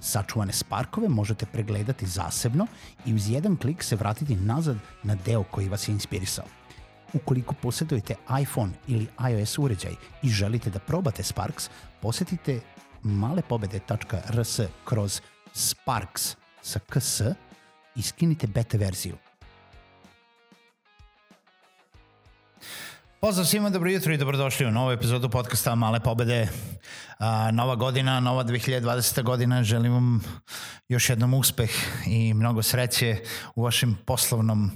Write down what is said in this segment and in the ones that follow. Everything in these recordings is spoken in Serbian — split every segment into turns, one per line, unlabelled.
Sačuvane sparkove možete pregledati zasebno i uz jedan klik se vratiti nazad na deo koji vas je inspirisao. Ukoliko posjedujete iPhone ili iOS uređaj i želite da probate Sparks, posetite malepobede.rs kroz Sparks sa ks i skinite beta verziju. Pozdrav svima, dobro jutro i dobrodošli u novu epizodu podcasta Male pobede. A, nova godina, nova 2020. godina, želim vam još jednom uspeh i mnogo sreće u vašem poslovnom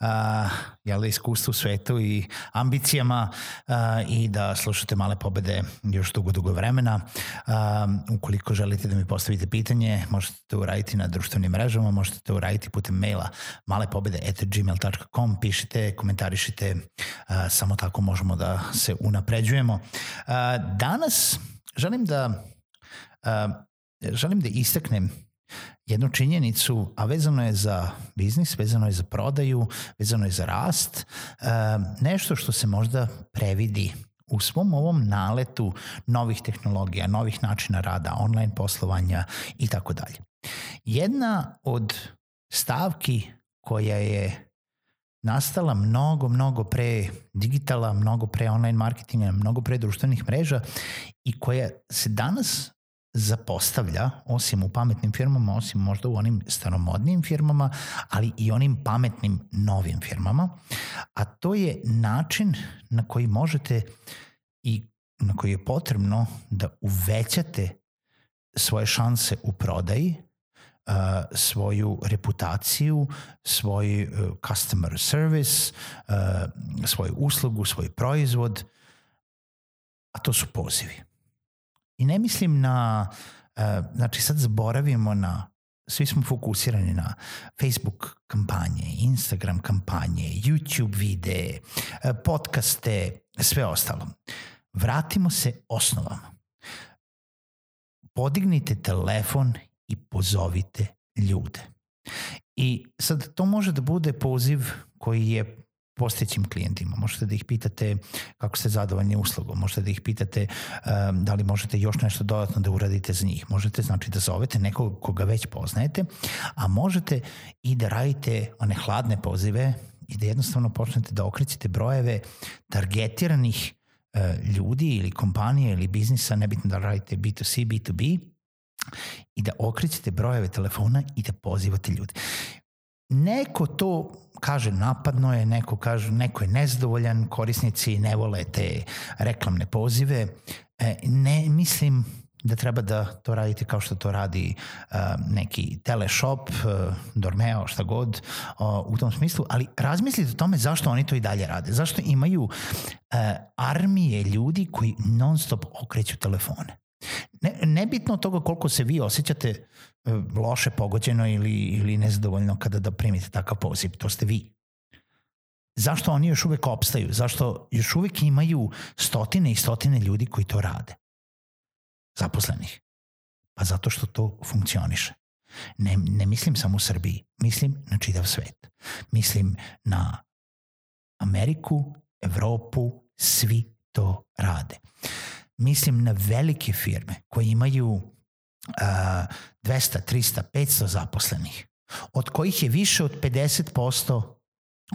a, jel, iskustvu u svetu i ambicijama a, i da slušate male pobede još dugo, dugo vremena. A, ukoliko želite da mi postavite pitanje, možete to uraditi na društvenim mrežama, možete to uraditi putem maila malepobede.gmail.com, pišite, komentarišite, a, samo tako možemo da se unapređujemo. A, danas želim da a, želim da istaknem jednu činjenicu, a vezano je za biznis, vezano je za prodaju, vezano je za rast, nešto što se možda previdi u svom ovom naletu novih tehnologija, novih načina rada, online poslovanja i tako dalje. Jedna od stavki koja je nastala mnogo, mnogo pre digitala, mnogo pre online marketinga, mnogo pre društvenih mreža i koja se danas zapostavlja, osim u pametnim firmama, osim možda u onim staromodnim firmama, ali i onim pametnim novim firmama, a to je način na koji možete i na koji je potrebno da uvećate svoje šanse u prodaji, svoju reputaciju, svoj uh, customer service, uh, svoju uslugu, svoj proizvod, a to su pozivi. I ne mislim na, uh, znači sad zaboravimo na, svi smo fokusirani na Facebook kampanje, Instagram kampanje, YouTube videe, uh, podcaste, sve ostalo. Vratimo se osnovama. Podignite telefon i pozovite ljude. I sad to može da bude poziv koji je postojećim klijentima. Možete da ih pitate kako ste zadovoljni uslugom, možete da ih pitate um, da li možete još nešto dodatno da uradite za njih. Možete znači da zovete nekog koga već poznajete, a možete i da radite one hladne pozive i da jednostavno počnete da okrećete brojeve targetiranih uh, ljudi ili kompanije ili biznisa, nebitno da radite B2C, B2B, i da okrećete brojeve telefona i da pozivate ljude. Neko to kaže napadno je, neko kaže neko je nezadovoljan, korisnici ne vole te reklamne pozive. E, ne mislim da treba da to radite kao što to radi uh, neki teleshop, uh, Dormeo, šta god uh, u tom smislu, ali razmislite o tome zašto oni to i dalje rade. Zašto imaju uh, armije ljudi koji non stop okreću telefone. Ne, nebitno toga koliko se vi osjećate e, loše, pogođeno ili, ili nezadovoljno kada da primite takav poziv, to ste vi. Zašto oni još uvek opstaju? Zašto još uvek imaju stotine i stotine ljudi koji to rade? Zaposlenih. Pa zato što to funkcioniše. Ne, ne mislim samo u Srbiji, mislim na čitav svet. Mislim na Ameriku, Evropu, svi to rade. Mislim na velike firme koje imaju uh, 200, 300, 500 zaposlenih, od kojih je više od 50%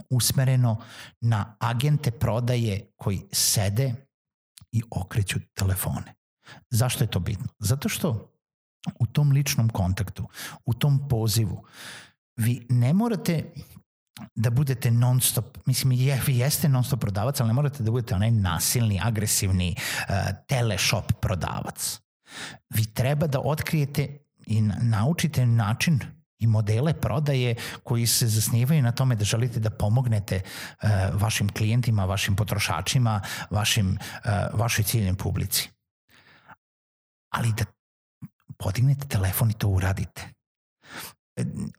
usmereno na agente prodaje koji sede i okreću telefone. Zašto je to bitno? Zato što u tom ličnom kontaktu, u tom pozivu, vi ne morate da budete non stop, mislim vi jeste non stop prodavac, ali ne morate da budete onaj nasilni, agresivni uh, teleshop prodavac. Vi treba da otkrijete i naučite način i modele prodaje koji se zasnivaju na tome da želite da pomognete uh, vašim klijentima, vašim potrošačima, vašim, uh, vašoj ciljnoj publici. Ali da podignete telefon i to uradite.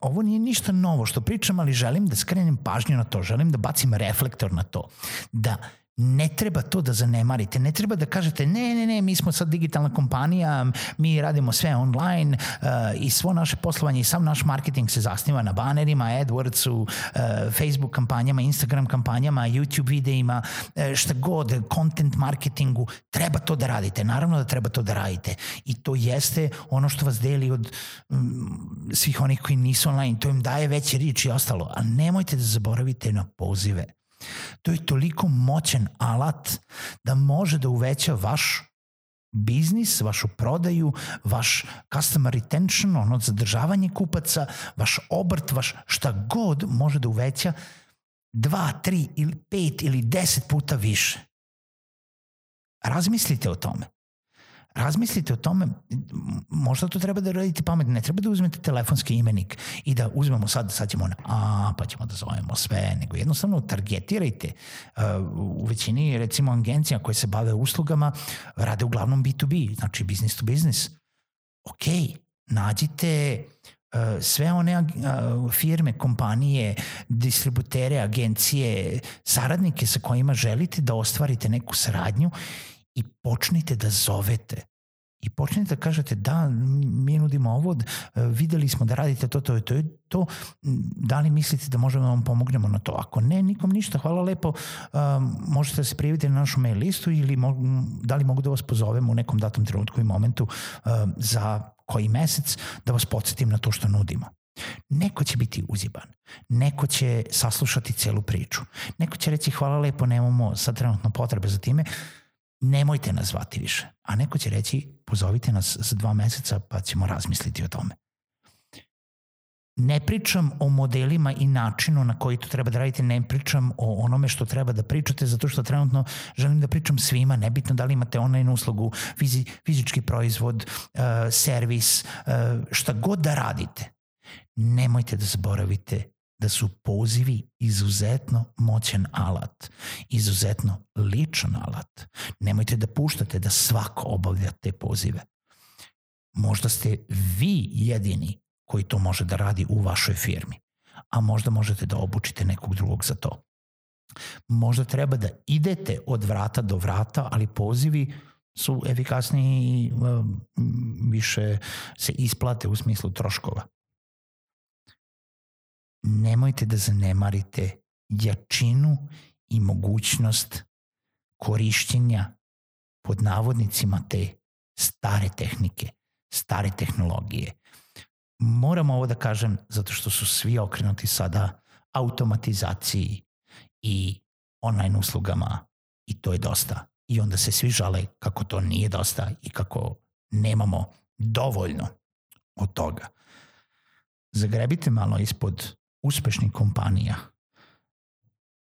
Ovo nije ništa novo što pričam, ali želim da skrenem pažnju na to, želim da bacim reflektor na to, da ne treba to da zanemarite, ne treba da kažete ne, ne, ne, mi smo sad digitalna kompanija, mi radimo sve online uh, i svo naše poslovanje i sam naš marketing se zasniva na banerima, AdWordsu, uh, Facebook kampanjama, Instagram kampanjama, YouTube videima, uh, šta god, content marketingu, treba to da radite, naravno da treba to da radite. I to jeste ono što vas deli od um, svih onih koji nisu online, to im daje veće rič i ostalo, a nemojte da zaboravite na pozive To je toliko moćan alat da može da uveća vaš biznis, vašu prodaju, vaš customer retention, ono zadržavanje kupaca, vaš obrt, vaš šta god može da uveća dva, tri ili pet ili deset puta više. Razmislite o tome razmislite o tome, možda to treba da radite pametno, ne treba da uzmete telefonski imenik i da uzmemo sad, sad ćemo na a, pa ćemo da zovemo sve, nego jednostavno targetirajte. U većini, recimo, agencija koje se bave uslugama rade uglavnom B2B, znači business to business. Ok, nađite sve one firme, kompanije, distributere, agencije, saradnike sa kojima želite da ostvarite neku saradnju i počnite da zovete i počnite da kažete da mi nudimo ovo, videli smo da radite to, to, to, to, da li mislite da možemo da vam pomognemo na to? Ako ne, nikom ništa, hvala lepo, um, možete da se prijavite na našu mail listu ili mo, da li mogu da vas pozovemo u nekom datom trenutku i momentu um, za koji mesec da vas podsjetim na to što nudimo. Neko će biti uziban, neko će saslušati celu priču, neko će reći hvala lepo, nemamo sad trenutno potrebe za time, nemojte nas zvati više. A neko će reći, pozovite nas za dva meseca pa ćemo razmisliti o tome. Ne pričam o modelima i načinu na koji to treba da radite, ne pričam o onome što treba da pričate, zato što trenutno želim da pričam svima, nebitno da li imate online uslugu, fizi, fizički proizvod, uh, servis, uh, šta god da radite. Nemojte da zaboravite da su pozivi izuzetno moćan alat, izuzetno ličan alat. Nemojte da puštate da svako obavlja te pozive. Možda ste vi jedini koji to može da radi u vašoj firmi, a možda možete da obučite nekog drugog za to. Možda treba da idete od vrata do vrata, ali pozivi su efikasniji i više se isplate u smislu troškova nemojte da zanemarite jačinu i mogućnost korišćenja pod navodnicima te stare tehnike, stare tehnologije. Moram ovo da kažem zato što su svi okrenuti sada automatizaciji i online uslugama i to je dosta. I onda se svi žale kako to nije dosta i kako nemamo dovoljno od toga. Zagrebite malo ispod uspešnih kompanija,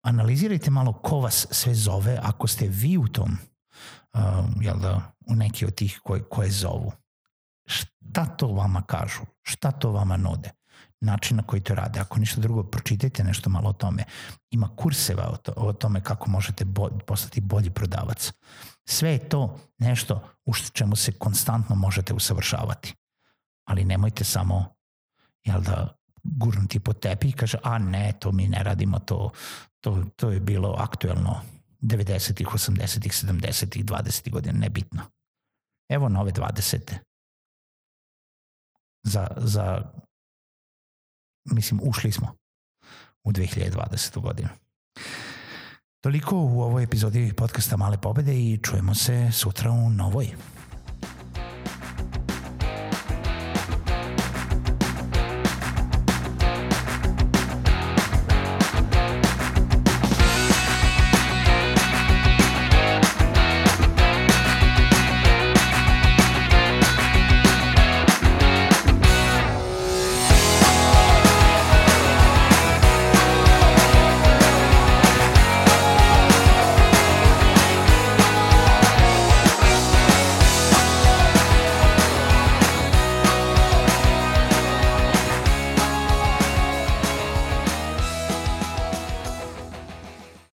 analizirajte malo ko vas sve zove ako ste vi u tom, uh, jel da, u neki od tih koje, koje zovu. Šta to vama kažu? Šta to vama nude? način na koji to rade. Ako ništa drugo, pročitajte nešto malo o tome. Ima kurseva o, to, o tome kako možete bo, postati bolji prodavac. Sve je to nešto u čemu se konstantno možete usavršavati. Ali nemojte samo jel da, gurnuti po tepi i kaže, a ne, to mi ne radimo, to, to, to je bilo aktuelno 90-ih, 80-ih, 70-ih, 20-ih godina, nebitno. Evo nove 20. Za, za, mislim, ušli smo u 2020. godinu. Toliko u ovoj epizodi podcasta Male pobede i čujemo se sutra u novoj.